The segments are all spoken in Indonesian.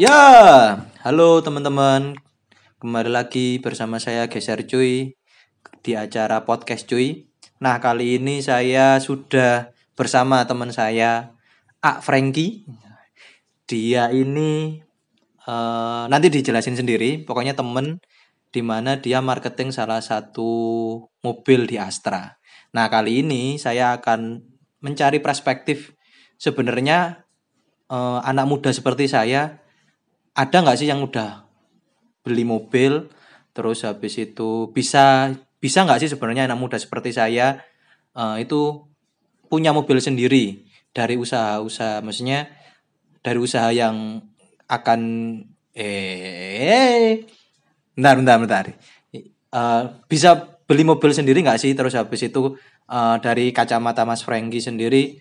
Ya, halo teman-teman. Kembali lagi bersama saya Geser Cuy di acara podcast Cuy. Nah, kali ini saya sudah bersama teman saya A Franky. Dia ini eh, nanti dijelasin sendiri. Pokoknya temen di mana dia marketing salah satu mobil di Astra. Nah, kali ini saya akan mencari perspektif sebenarnya eh, anak muda seperti saya ada nggak sih yang udah beli mobil terus habis itu bisa bisa nggak sih sebenarnya anak muda seperti saya eh, itu punya mobil sendiri dari usaha-usaha maksudnya dari usaha yang akan eh bentar bentar bentar. Eh, bisa beli mobil sendiri nggak sih? Terus habis itu eh, dari kacamata Mas Franky sendiri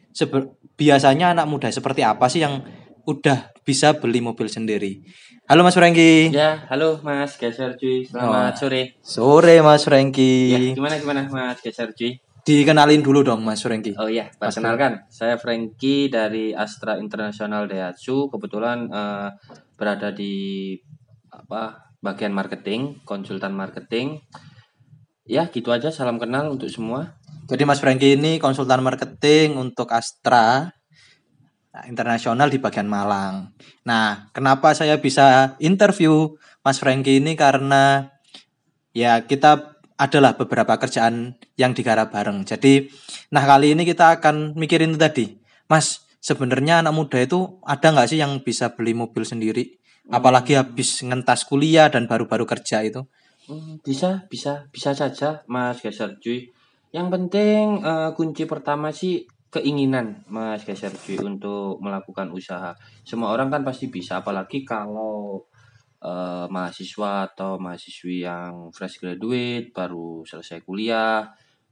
biasanya anak muda seperti apa sih yang udah bisa beli mobil sendiri halo Mas Franky Ya, halo Mas Geser Cuy. Selamat Oh. sore. sore Mas Ya, Franky gimana gimana Mas Geser Cuy? dikenalin dulu dong Mas Franky Oh iya, Mas perkenalkan. Saya Frankie dari Astra International Daihatsu. Kebetulan eh, berada di apa bagian marketing, konsultan marketing. Ya, gitu aja. Salam kenal untuk semua. Jadi Mas Franky ini konsultan marketing untuk Astra internasional di bagian Malang. Nah, kenapa saya bisa interview Mas Franky ini karena ya kita adalah beberapa kerjaan yang digarap bareng. Jadi, nah kali ini kita akan mikirin itu tadi, Mas. Sebenarnya anak muda itu ada nggak sih yang bisa beli mobil sendiri? Apalagi habis ngentas kuliah dan baru-baru kerja itu. Hmm, bisa, bisa, bisa saja Mas Geser Cuy. Yang penting eh, kunci pertama sih keinginan Mas Geser untuk melakukan usaha. Semua orang kan pasti bisa, apalagi kalau eh, mahasiswa atau mahasiswi yang fresh graduate baru selesai kuliah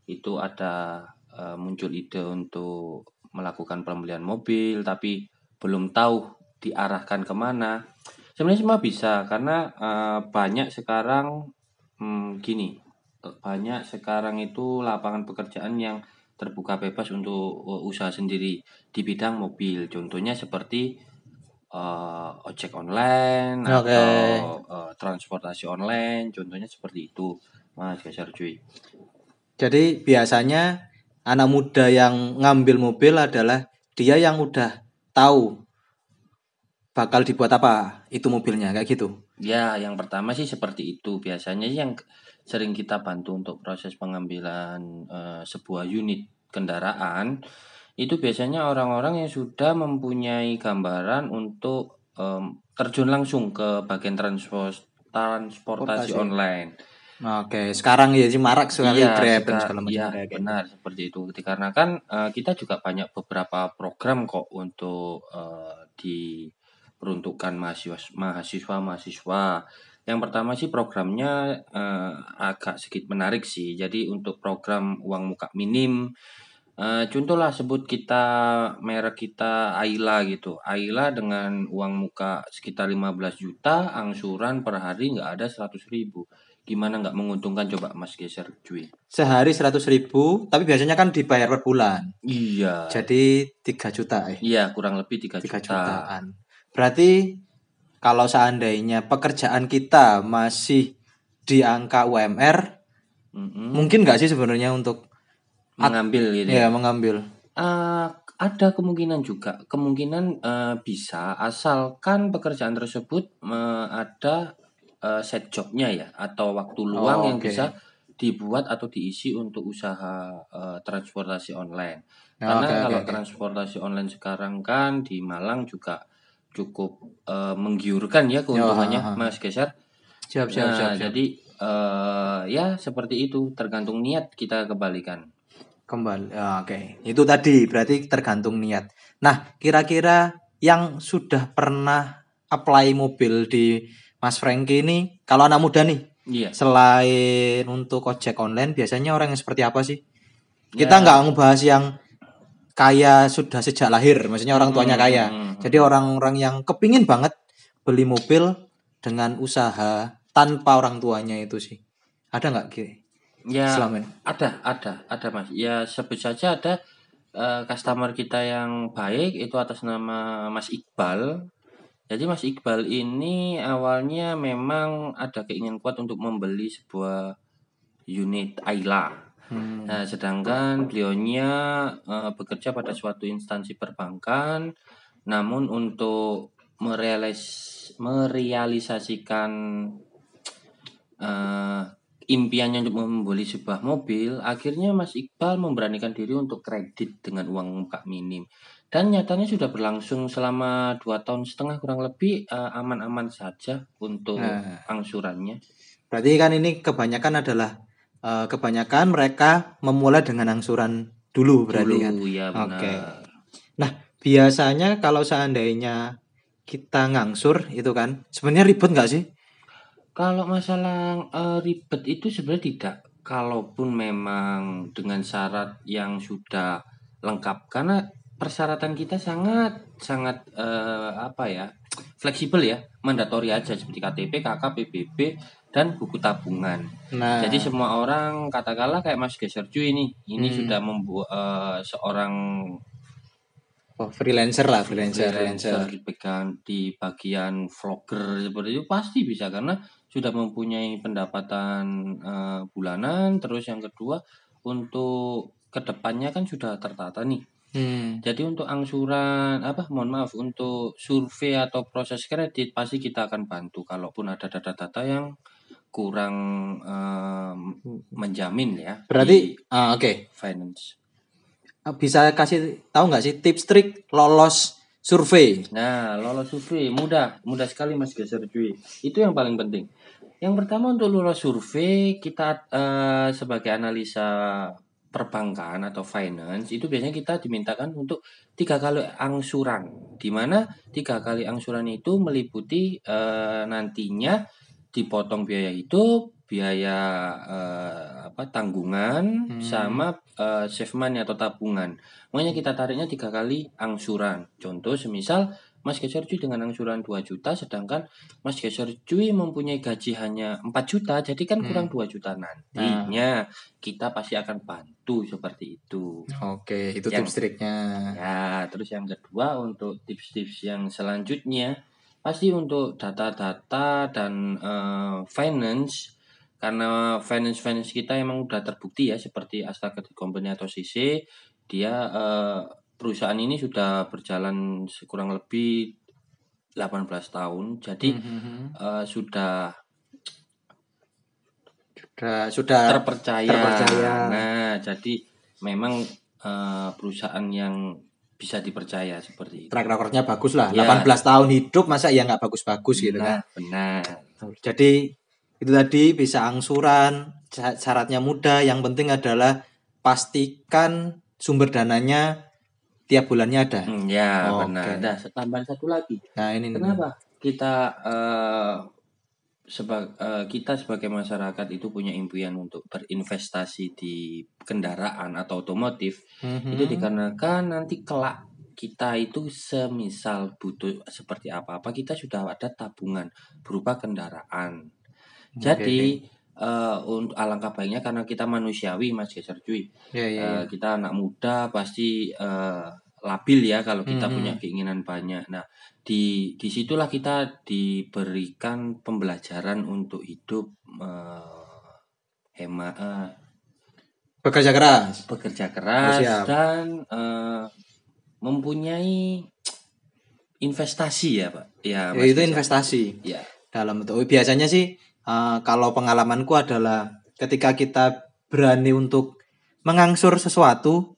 itu ada eh, muncul ide untuk melakukan pembelian mobil tapi belum tahu diarahkan ke mana. Sebenarnya semua bisa karena eh, banyak sekarang hmm, gini banyak sekarang itu lapangan pekerjaan yang terbuka bebas untuk uh, usaha sendiri di bidang mobil. Contohnya seperti uh, ojek online Oke. atau uh, transportasi online. Contohnya seperti itu, Mas Geser cuy. Jadi biasanya anak muda yang ngambil mobil adalah dia yang udah tahu bakal dibuat apa itu mobilnya kayak gitu. Ya, yang pertama sih seperti itu. Biasanya yang sering kita bantu untuk proses pengambilan eh, sebuah unit kendaraan itu biasanya orang-orang yang sudah mempunyai gambaran untuk em, terjun langsung ke bagian transport transportasi Transportasi. online. Oke, sekarang ya sih marak sekali Iya, Grab dan segala macam iya, kayak gitu. benar seperti itu. Dikarenakan eh, kita juga banyak beberapa program kok untuk eh, diperuntukkan mahasiswa mahasiswa mahasiswa. Yang pertama sih programnya eh, agak sedikit menarik sih. Jadi untuk program uang muka minim eh, contohlah sebut kita merek kita Aila gitu. Aila dengan uang muka sekitar 15 juta, angsuran per hari nggak ada 100 ribu. Gimana nggak menguntungkan coba Mas geser cuy? Sehari 100 ribu, tapi biasanya kan dibayar per bulan. Iya. Jadi 3 juta eh. Iya, kurang lebih 3 3 juta. jutaan. Berarti kalau seandainya pekerjaan kita masih di angka UMR, Mm-mm. mungkin nggak sih sebenarnya untuk Mengambil gitu. ya mengambil? Eh, ada kemungkinan juga, kemungkinan eh, bisa asalkan pekerjaan tersebut eh, ada eh, set jobnya ya atau waktu luang Oh, yang oke. bisa dibuat atau diisi untuk usaha eh, transportasi online. Ya, Karena oke, kalau oke. transportasi online sekarang kan di Malang juga cukup eh, menggiurkan ya keuntungannya, ha. Mas Geser. Siap, siap, Nah, siap, siap. jadi eh, ya seperti itu, tergantung niat kita kembalikan. Kembali. Ya, Oke, itu tadi berarti tergantung niat. Nah, kira-kira yang sudah pernah apply mobil di Mas Franky ini, kalau anak muda nih, Iya. selain untuk ojek online, biasanya orang yang seperti apa sih? Kita Ya. nggak ngebahas yang kaya sudah sejak lahir, maksudnya orang tuanya Hmm, kaya. hmm, hmm. Jadi orang-orang yang kepingin banget beli mobil dengan usaha tanpa orang tuanya itu sih. Ada nggak Ki? Ya, Selama ini? ada, ada, ada mas. Ya sebut saja ada eh, customer kita yang baik itu atas nama Mas Iqbal. Jadi Mas Iqbal ini awalnya memang ada keinginan kuat untuk membeli sebuah unit Ayla. Hmm. Nah, sedangkan beliaunya eh, bekerja pada suatu instansi perbankan, namun untuk merealis merealisasikan eh, impiannya untuk membeli sebuah mobil, akhirnya Mas Iqbal memberanikan diri untuk kredit dengan uang muka minim. Dan nyatanya sudah berlangsung selama dua tahun setengah kurang lebih eh, aman-aman saja untuk Nah. angsurannya. Berarti kan ini kebanyakan adalah eh, kebanyakan mereka memulai dengan angsuran dulu berarti kan. Dulu ya benar. Oke. Biasanya kalau seandainya kita ngangsur itu kan sebenarnya ribet nggak sih? Kalau masalah eh, ribet itu sebenarnya tidak. Kalaupun memang dengan syarat yang sudah lengkap, karena persyaratan kita sangat sangat eh, apa ya fleksibel ya, mandatori aja seperti KTP, KK, PBB dan buku tabungan. Nah, Jadi semua orang katakanlah kayak Mas Geserju ini, ini Hmm. sudah membuat eh, seorang oh, freelancer lah, freelancer, freelancer freelancer. di bagian, di bagian vlogger seperti itu pasti bisa karena sudah mempunyai pendapatan eh, bulanan terus yang kedua untuk ke depannya kan sudah tertata nih Hmm. jadi untuk angsuran apa mohon maaf untuk survei atau proses kredit pasti kita akan bantu kalaupun ada data-data yang kurang menjamin ya Berarti ah, oke finance bisa kasih tahu nggak sih tips trik lolos survei? Nah, lolos survei mudah, mudah sekali Mas Geser cuy. Itu yang paling penting. Yang pertama untuk lolos survei kita eh, sebagai analisa perbankan atau finance itu biasanya kita dimintakan untuk tiga kali angsuran, di mana tiga kali angsuran itu meliputi eh, nantinya dipotong biaya hidup, biaya eh, apa tanggungan, Hmm. sama eh, save money atau tabungan. Makanya kita tariknya tiga kali angsuran. Contoh semisal Mas Geser Cuy dengan angsuran 2 juta sedangkan Mas Geser Cuy mempunyai gaji hanya 4 juta jadi kan Hmm. kurang 2 juta nantinya kita pasti akan bantu seperti itu. Oke, itu Yang- tips triknya. Ya, terus yang kedua untuk tips-tips yang selanjutnya pasti untuk data-data dan eh, finance karena finance finance kita emang udah terbukti ya seperti Asta Credit Company atau CC dia eh, perusahaan ini sudah berjalan kurang lebih 18 tahun jadi Mhm. eh, sudah Sudah sudah terpercaya. terpercaya. Nah, jadi memang eh, perusahaan yang bisa dipercaya seperti itu. track recordnya bagus lah. Ya. 18 tahun hidup masa ya nggak bagus-bagus gitu kan. Benar. Jadi itu tadi bisa angsuran, sya- syaratnya mudah. Yang penting adalah pastikan sumber dananya tiap bulannya ada. Hmm, ya, Oke. benar. Nah, tambahan satu lagi. Nah ini nih. Kenapa kita eh seba- eh, kita sebagai masyarakat itu punya impian untuk berinvestasi di kendaraan atau otomotif Mhm. itu dikarenakan nanti kelak kita itu semisal butuh seperti apa-apa kita sudah ada tabungan berupa kendaraan. Jadi eh, untuk alangkah baiknya karena kita manusiawi Mas Geser cuy. ya, ya, ya. Eh, kita anak muda pasti eh, labil ya kalau kita Mhm. punya keinginan banyak. Nah, di di situlah kita diberikan pembelajaran untuk hidup eh, hemat eh, bekerja keras. bekerja keras Oh, siap. dan eh, mempunyai investasi ya pak. Ya, Ya, itu Geser. investasi Ya. dalam bentuk biasanya sih eh, kalau pengalamanku adalah ketika kita berani untuk mengangsur sesuatu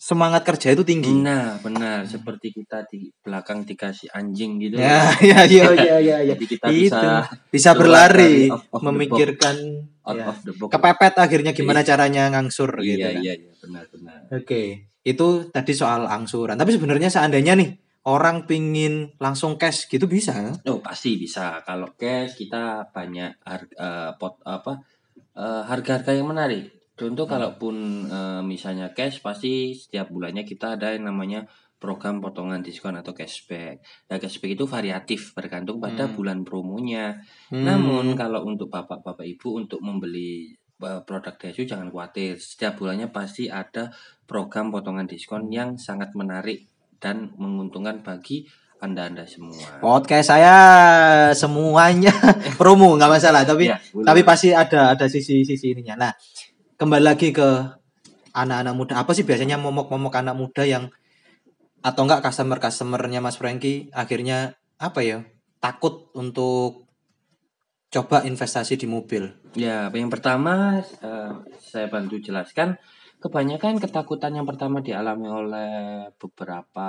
semangat kerja itu tinggi. Nah, benar seperti kita di belakang dikasih anjing gitu. Ya, ya, ya, ya, ya, ya. Jadi kita Itu bisa bisa berlari, off the memikirkan out ya, of the box. kepepet akhirnya gimana caranya ngangsur gitu. Iya, kan. iya, iya, benar, benar. Oke, itu tadi soal angsuran. Tapi sebenarnya seandainya nih orang pingin langsung cash gitu bisa. Oh, pasti bisa. Kalau cash kita banyak harga pot apa eh, harga-harga yang menarik. Contoh Hmm. kalaupun eh, misalnya cash pasti setiap bulannya kita ada yang namanya program potongan diskon atau cashback. Nah, cashback itu variatif bergantung pada Hmm. bulan promonya. Hmm. Namun kalau untuk bapak-bapak ibu untuk membeli uh, produk Desu jangan khawatir. Setiap bulannya pasti ada program potongan diskon yang sangat menarik dan menguntungkan bagi anda-anda semua. Podcast saya semuanya promo nggak masalah, tapi Ya, boleh. tapi pasti ada ada sisi-sisi ininya. Nah, kembali lagi ke anak-anak muda. Apa sih biasanya momok-momok anak muda yang atau enggak customer-customernya Mas Franky akhirnya apa ya? Takut untuk coba investasi di mobil. Ya, yang pertama eh, saya bantu jelaskan. Kebanyakan ketakutan yang pertama dialami oleh beberapa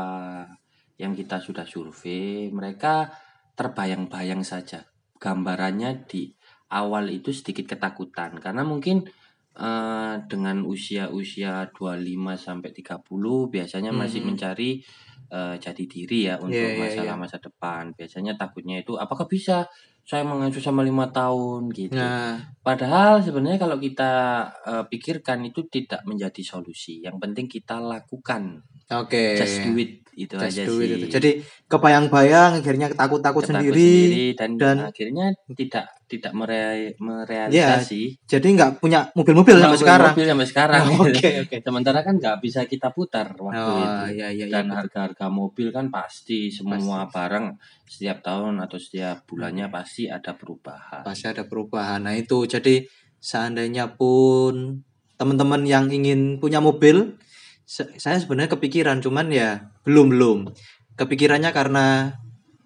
yang kita sudah survei, mereka terbayang-bayang saja. Gambarannya di awal itu sedikit ketakutan karena mungkin eh, dengan usia-usia 25 sampai 30 biasanya masih Hmm. mencari eh, jati diri ya untuk Iya, iya, masalah iya. masa depan. Biasanya takutnya itu apakah bisa saya mengasuh sama lima tahun gitu. Nah, Padahal sebenarnya kalau kita eh, pikirkan itu tidak menjadi solusi. Yang penting kita lakukan. oke. Just do it itu Just aja sih. itu. Jadi kebayang-bayang akhirnya takut-takut Ketakut sendiri, dan, dan- akhirnya tidak tidak mere- merealisasi. jadi nggak punya mobil-mobil sampai Mobil- sekarang. mobil sampai sekarang. Oke, oke. Sementara kan nggak bisa kita putar waktu Oh, itu. iya iya iya. Dan harga-harga mobil kan pasti semua barang setiap tahun atau setiap bulannya pasti ada perubahan. pasti ada perubahan. Nah itu jadi seandainya pun teman-teman yang ingin punya mobil, saya sebenarnya kepikiran, cuman ya belum belum. Kepikirannya karena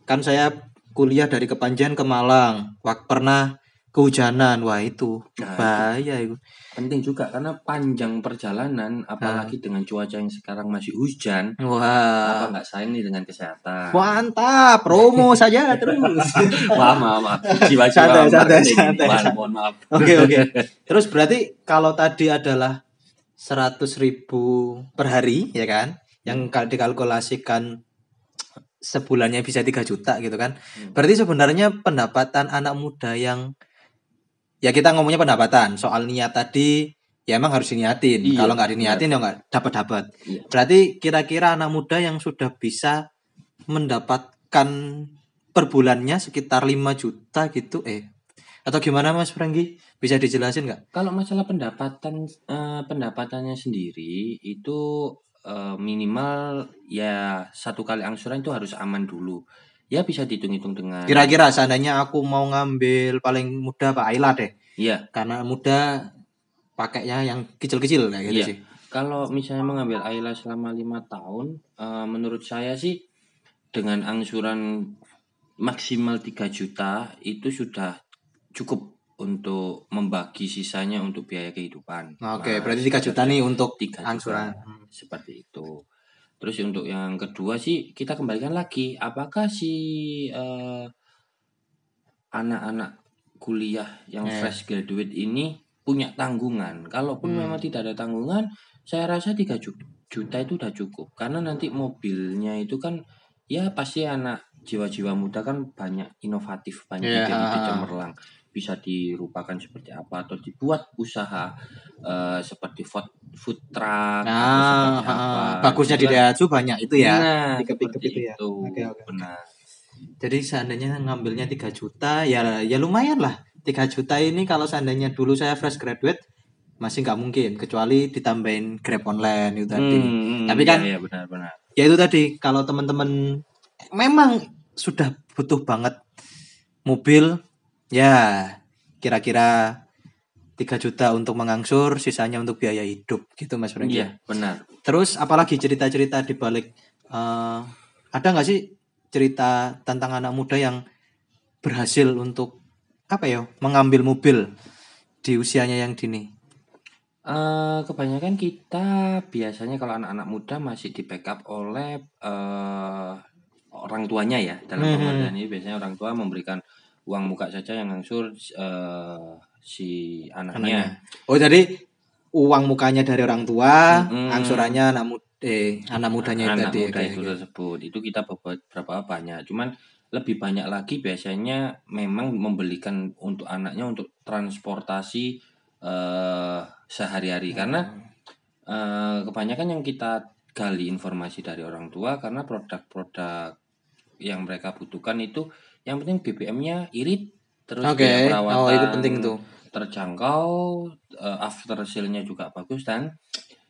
kan saya kuliah dari Kepanjen ke Malang, waktu pernah kehujanan, wah itu Nah, bahaya itu. penting juga karena panjang perjalanan apalagi dengan cuaca yang sekarang masih hujan apa Wah, nggak sayang nih dengan kesehatan mantap, promo saja terus. maaf maaf maaf jiwa-jiwa Santai, santai. Mohon- maaf Oke oke. Terus berarti kalau tadi adalah 100.000 ribu per hari ya kan, yang kal- dikalkulasikan sebulannya bisa 3 juta gitu kan. Hmm. Berarti sebenarnya pendapatan anak muda yang ya kita ngomongnya pendapatan soal niat tadi ya emang harus diniatin. Iya, kalau nggak diniatin ya nggak dapat dapat. Iya. Berarti kira-kira anak muda yang sudah bisa mendapatkan per bulannya sekitar 5 juta gitu eh atau gimana Mas Franggi? Bisa dijelasin nggak? kalau masalah pendapatan eh, pendapatannya sendiri itu eh, minimal ya satu kali angsuran itu harus aman dulu ya bisa dihitung-hitung dengan Kira-kira seandainya aku mau ngambil paling mudah Pak Ayla deh. Iya. Karena mudah pakainya yang kecil-kecil kayak gitu Iya. sih. Kalau misalnya mengambil Ayla selama lima tahun, eh, menurut saya sih dengan angsuran maksimal 3 juta itu sudah cukup untuk membagi sisanya untuk biaya kehidupan. Oke, Nah, berarti 3 juta nih untuk 3 juta. angsuran. seperti itu. Terus untuk yang kedua sih kita kembalikan lagi, apakah si eh, anak-anak kuliah yang Eh. fresh graduate ini punya tanggungan? Kalaupun Hmm. memang tidak ada tanggungan, saya rasa 3 ju- juta itu udah cukup. Karena nanti mobilnya itu kan ya pasti anak jiwa-jiwa muda kan banyak inovatif, banyak Iya, ide-ide ah. cemerlang. Bisa dirupakan seperti apa atau dibuat usaha eh, seperti food, food truck atau Nah, apa. ah, bagusnya di Itu Daihatsu banyak itu ya. Nah, seperti itu ya. itu. Oke, oke. Benar. Jadi seandainya ngambilnya 3 juta ya ya lumayan lah. 3 juta ini kalau seandainya dulu saya fresh graduate masih nggak mungkin kecuali ditambahin Grab online itu tadi. Hmm, Tapi iya, kan- iya, benar-benar. ya itu tadi kalau teman-teman memang sudah butuh banget mobil ya kira-kira 3 juta untuk mengangsur sisanya untuk biaya hidup gitu Mas Franky. Iya, benar. Terus apalagi cerita-cerita di balik eh, ada nggak sih cerita tentang anak muda yang berhasil untuk apa ya mengambil mobil di usianya yang dini? Eh, kebanyakan kita biasanya kalau anak-anak muda masih di backup oleh eh, orang tuanya ya dalam pengertian ini biasanya orang tua memberikan uang muka saja yang ngangsur eh, si anaknya. Anaknya. Oh jadi uang mukanya dari orang tua, Mm-mm. angsurannya anak muda eh anak mudanya anak tadi. muda itu oke. tersebut itu kita beberapa berapa banyak cuman lebih banyak lagi biasanya memang membelikan untuk anaknya untuk transportasi eh, sehari-hari karena eh, kebanyakan yang kita gali informasi dari orang tua karena produk-produk yang mereka butuhkan itu yang penting BBM-nya irit terus Oke. biaya perawatan Oh itu penting tuh. terjangkau eh, after sale-nya juga bagus dan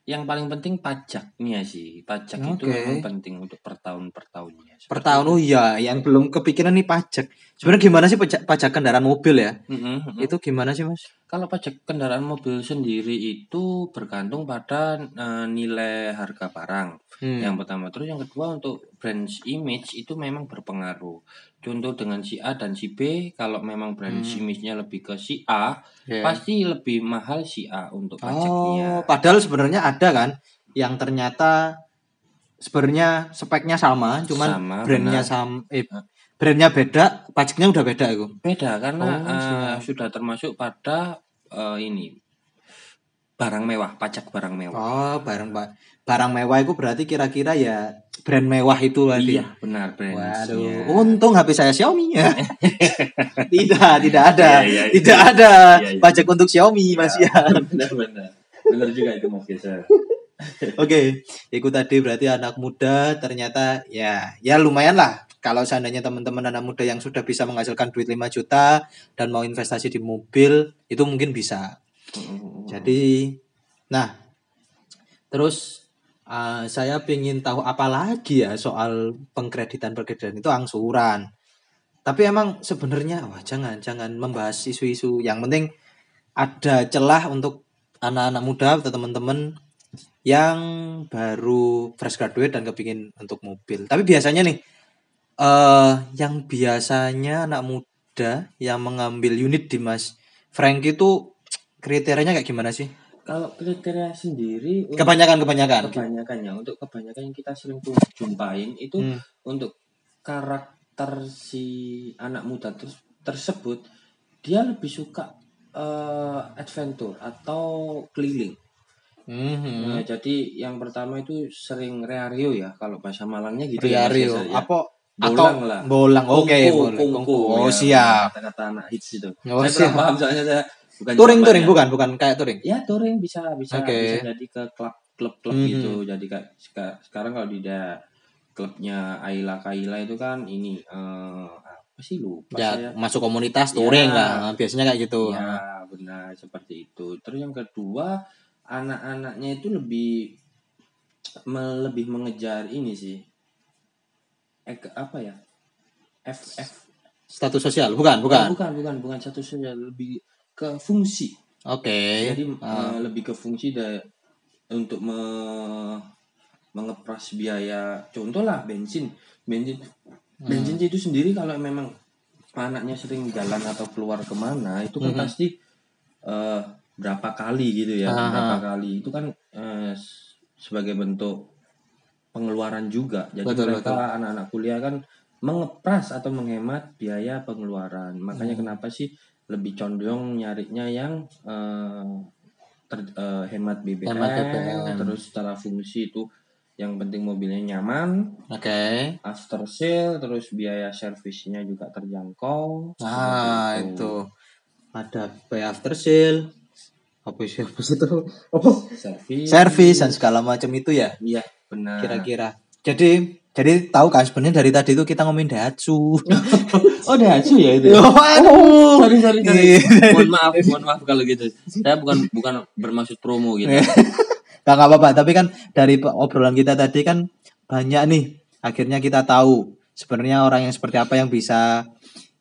yang paling penting pajaknya sih. Pajak itu Oke. memang penting untuk per tahun per tahunnya. Per tahun itu. oh iya, yang belum kepikiran nih pajak. Sebenarnya gimana sih pajak, pajak kendaraan mobil ya? Mm-mm, mm-mm. Itu gimana sih, Mas? Kalau pajak kendaraan mobil sendiri itu bergantung pada eh, nilai harga barang. Hmm. Yang pertama, terus yang kedua untuk brand image itu memang berpengaruh. Contoh dengan si A dan si B, kalau memang brand Hmm. image-nya lebih ke si A, Ya. pasti lebih mahal si A untuk Oh, pajaknya. padahal sebenarnya ada kan yang ternyata sebenarnya speknya sama, cuman Sama, brandnya sama eh brandnya beda, pajaknya udah beda itu. Beda karena Oh, siap. sudah termasuk pada eh, ini barang mewah, pajak barang mewah. Oh, barang Pak. Barang mewah itu berarti kira-kira ya brand mewah itu tadi. Iya, benar brand. Waduh, untung HP saya Xiaomi ya. tidak, tidak ada. Iya, iya, iya. tidak ada Iya, iya. pajak untuk Xiaomi, Mas ya. benar benar. Benar juga itu Mas Geser. Oke, itu tadi berarti anak muda ternyata ya ya lumayan lah kalau seandainya teman-teman anak muda yang sudah bisa menghasilkan duit 5 juta dan mau investasi di mobil itu mungkin bisa. Jadi nah terus uh, saya ingin tahu apa lagi ya soal pengkreditan pengkreditan itu angsuran. Tapi emang sebenarnya wah jangan jangan membahas isu-isu yang penting ada celah untuk anak-anak muda atau teman-teman yang baru fresh graduate dan kepingin untuk mobil. Tapi biasanya nih eh yang biasanya anak muda yang mengambil unit di Mas Frank itu kriterianya kayak gimana sih? Kalau kriteria sendiri untuk Kebanyakan kebanyakan. kebanyakannya untuk kebanyakan yang kita sering tuh jumpain itu Hmm. untuk karakter si anak muda ter- tersebut dia lebih suka eh, adventure atau keliling. Mhm. Nah, jadi yang pertama itu sering reario ya kalau bahasa Malangnya gitu ya. Mas ya. Apa Bolang atau lah. bolang oke Kungfu. oh ya, siap Kata-kata anak hits itu. Oh, saya siap. paham soalnya saya bukan touring jawabannya. touring bukan bukan kayak touring Ya touring bisa bisa Oke. bisa jadi ke klub klub klub Mhm. gitu. Jadi kayak seka- sekarang kalau di da- klubnya Ayla Kaila itu kan ini eh, apa sih lupa ya saya. masuk komunitas touring Ya. lah biasanya kayak gitu Ya benar seperti itu. Terus yang kedua anak-anaknya itu lebih me- lebih mengejar ini sih. Eh, apa ya? F F status sosial bukan bukan bukan bukan bukan satu saja lebih ke fungsi. oke Jadi Ah. eh, lebih ke fungsi da- untuk me- mengepras biaya. Contoh lah bensin, bensin, Hmm. bensin itu sendiri kalau memang anaknya sering jalan atau keluar ke mana itu kan Mhm. pasti eh, berapa kali gitu ya, Aha. berapa kali itu kan s- sebagai bentuk pengeluaran juga. Jadi Betul, mereka anak-anak kuliah kan mengepras atau menghemat biaya pengeluaran. Makanya Hmm. kenapa sih lebih condong nyarinya yang eh, ter- eh, hemat BBM, Hemat BBM. terus secara fungsi itu yang penting mobilnya nyaman, oke after sale, terus biaya servisnya juga terjangkau. nah seperti itu ada pay after sale apa sih apa itu apa Servis. servis dan segala macam itu ya Iya, benar. kira-kira jadi jadi tahu kan sebenarnya dari tadi itu kita ngomongin Daihatsu Oh, Daihatsu ya itu. Oh, aduh. sorry sorry sorry. Iya. mohon maaf, mohon maaf kalau gitu. Saya bukan bukan bermaksud promo gitu. Gak nggak apa-apa, tapi kan dari obrolan kita tadi kan banyak nih. Akhirnya kita tahu sebenarnya orang yang seperti apa yang bisa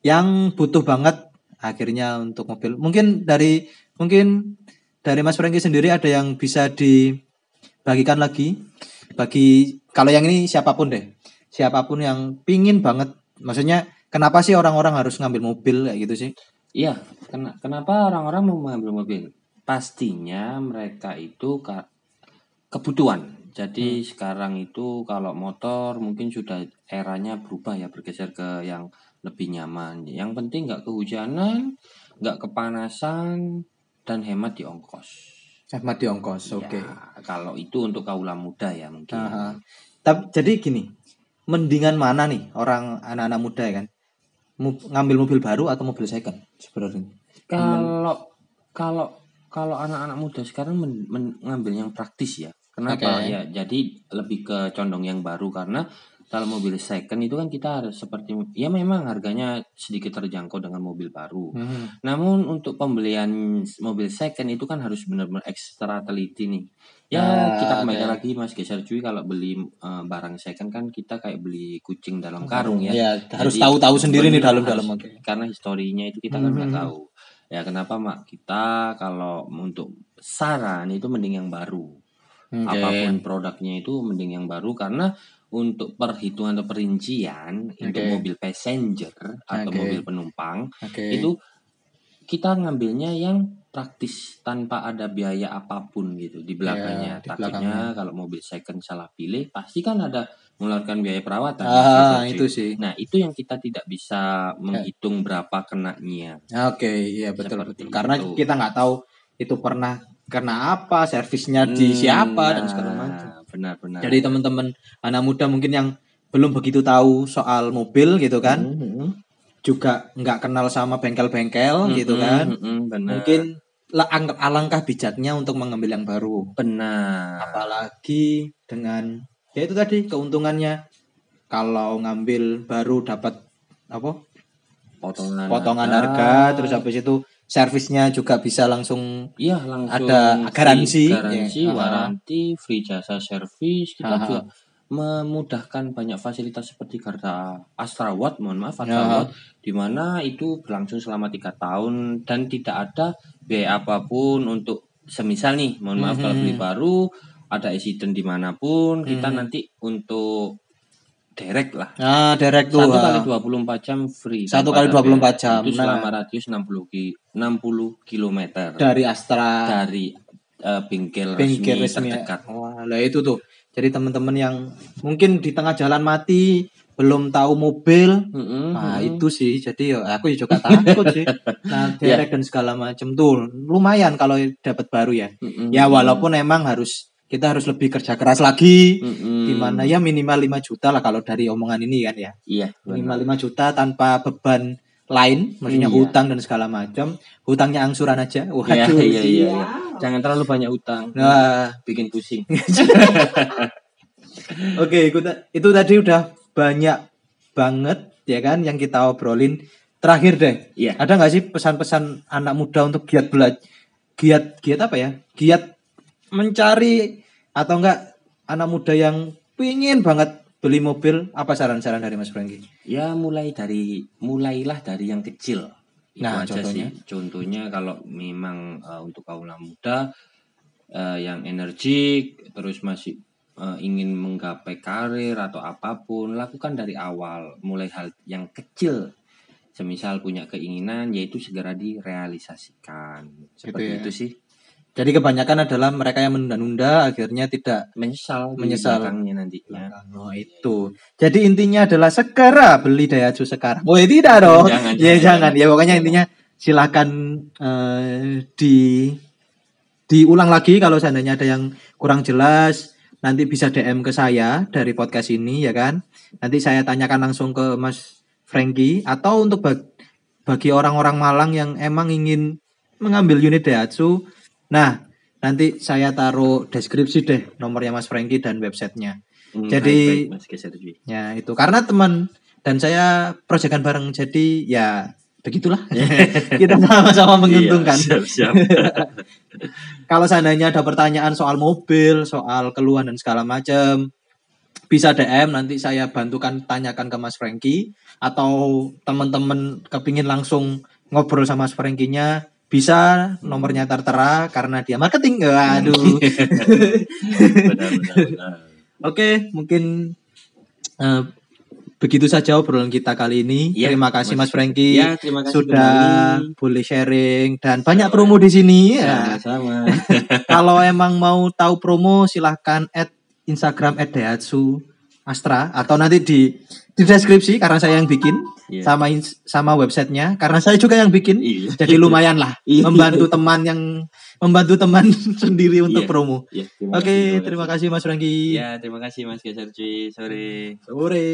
yang butuh banget akhirnya untuk mobil. Mungkin dari mungkin dari Mas Franky sendiri ada yang bisa dibagikan lagi bagi kalau yang ini siapa pun deh. Siapa pun yang pingin banget maksudnya kenapa sih orang-orang harus ngambil mobil kayak gitu sih? Iya, ken- kenapa orang-orang mau mengambil mobil? Pastinya mereka itu kebutuhan. Jadi sekarang itu kalau motor mungkin sudah eranya berubah ya bergeser ke yang lebih nyaman. Yang penting nggak kehujanan, nggak kepanasan, dan hemat di ongkos. Hemat di ongkos, oke. Ya, kalau itu untuk kaula muda ya mungkin. Aha. Tapi jadi gini, mendingan mana nih orang anak-anak muda ya kan? Mu- ngambil mobil baru atau mobil second sebenarnya? Kalau kalau kalau anak-anak muda sekarang men- men- ngambil yang praktis ya. Kenapa? Oke. Ya, jadi lebih ke condong yang baru karena kalau mobil second itu kan kita harus seperti ya memang harganya sedikit terjangkau dengan mobil baru. Hmm. Namun untuk pembelian mobil second itu kan harus benar-benar ekstra teliti nih. Ya Ah, kita kembalikan oke. lagi Mas Geser Cuy kalau beli eh, barang second kan kita kayak beli kucing dalam karung ya. Ya, harus tahu-tahu sendiri nih dalam-dalam oke. Karena historinya itu kita kan nggak Mhm. tahu. Ya kenapa mak kita kalau untuk saran itu mending yang baru. Oke. Apa pun produknya itu mending yang baru karena untuk perhitungan atau perincian untuk Oke. mobil passenger atau mobil penumpang Oke. itu kita ngambilnya yang praktis tanpa ada biaya apa pun gitu di belakangnya. Ya, di Takutnya kalau mobil second salah pilih pasti kan ada mengeluarkan biaya perawatan. Ah, Geser, itu sih. Nah itu yang kita tidak bisa menghitung berapa kenanya. Oke, iya betul Seperti betul. Karena itu. kita nggak tahu itu pernah kena apa, servisnya di Hmm, siapa dan nah, segala macam. Benar-benar. Jadi teman-teman anak muda mungkin yang belum begitu tahu soal mobil gitu kan, Mhm. juga nggak kenal sama bengkel-bengkel gitu Mhm, kan. mhm, benar. Mungkin la- ang- alangkah bijaknya untuk mengambil yang baru. benar. Apalagi dengan ya itu tadi keuntungannya kalau ngambil baru dapat apa? Potongan potongan harga, terus habis itu servisnya juga bisa langsung Iya langsung Ada free garansi, garansi, ya. waranti, free jasa servis. Kita Aha. juga memudahkan banyak fasilitas seperti kartu Astra Watt, mohon maaf Ya. Astra Watt, di mana itu berlangsung selama tiga tahun dan tidak ada biaya apa pun untuk semisal nih, mohon maaf kalau Mhm. beli baru ada accident di mana pun kita Mhm. nanti untuk direct lah nah direct tuh. satu ah. kali 24 jam free Satu kali ada 24 biaya. jam, itu nah. selama radius 60 ki 60 km dari Astra dari eh, bengkel, bengkel resmi, resmi. ya. terdekat. Wah, lah itu tuh. Jadi teman-teman yang mungkin di tengah jalan mati belum tahu mobil, Mm-mm, nah mm-mm. itu sih. Jadi ya aku juga takut sih. Nah, Ya. direct dan segala macam tuh lumayan kalau dapat baru ya. Mm-mm. Ya walaupun emang harus kita harus lebih kerja keras lagi. Mm-mm. Di mana ya minimal 5 juta lah kalau dari omongan ini kan ya. Iya. Minimal 5 juta tanpa beban lain, maksudnya Iya. hutang dan segala macam. Hutangnya angsuran aja. Iya, Waduh. iya, iya, iya. Jangan terlalu banyak utang. Nah, Bikin pusing. Oke, itu, ta- itu tadi udah banyak banget ya kan yang kita obrolin. Terakhir deh, Iya. ada nggak sih pesan-pesan anak muda untuk giat belajar, giat giat apa ya? Giat mencari atau enggak anak muda yang pingin banget beli mobil? Apa saran-saran dari Mas Franky? Ya mulai dari mulailah dari yang kecil. Itu Nah, aja contohnya? sih. Contohnya kalau memang eh, untuk kaum muda eh, yang energik terus masih eh, ingin menggapai karir atau apa pun, lakukan dari awal, mulai hal yang kecil. Semisal punya keinginan yaitu segera direalisasikan. Seperti ya. itu sih. Jadi kebanyakan adalah mereka yang menunda-nunda akhirnya tidak Menyesal, Menyesal. belakangnya nantinya. Oh itu. Jadi intinya adalah segera beli Daihatsu sekarang. Oh tidak dong. Jangan, ya jangan, jangan. Ya pokoknya intinya silakan eh, di diulang lagi kalau seandainya ada yang kurang jelas nanti bisa DM ke saya dari podcast ini ya kan. Nanti saya tanyakan langsung ke Mas Franky atau untuk bag- bagi orang-orang Malang yang emang ingin mengambil unit Daihatsu. Nah, nanti saya taruh deskripsi deh nomornya Mas Franky dan websitenya. Hmm, Jadi- baik-baik, Mas Geser Dwi. Ya itu karena teman dan saya proyekan bareng jadi ya begitulah kita sama-sama menguntungkan. Iya, siap, siap. Kalau seandainya ada pertanyaan soal mobil, soal keluhan dan segala macam, bisa DM nanti saya bantukan tanyakan ke Mas Franky atau teman-teman kepingin langsung ngobrol sama Mas Franky-nya bisa nomornya tertera karena dia marketing. Waduh. benar, benar, benar. Oke, mungkin eh, begitu saja obrolan kita kali ini. Iya, Terima kasih Mas Mas Franky Ya, terima kasih sudah kembali. boleh sharing dan banyak promo di sini. Ya. Sama-sama. Kalau emang mau tahu promo silahkan add Instagram @daihatsu Astra atau nanti di di deskripsi karena saya yang bikin yeah. sama sama websitenya karena saya juga yang bikin yeah. jadi lumayan lah yeah. membantu teman yang membantu teman sendiri untuk yeah. promo. Iya, yeah, Oke okay, iya, terima kasih Mas Rangi. Ya yeah, terima kasih Mas Gesarji sore. Sore.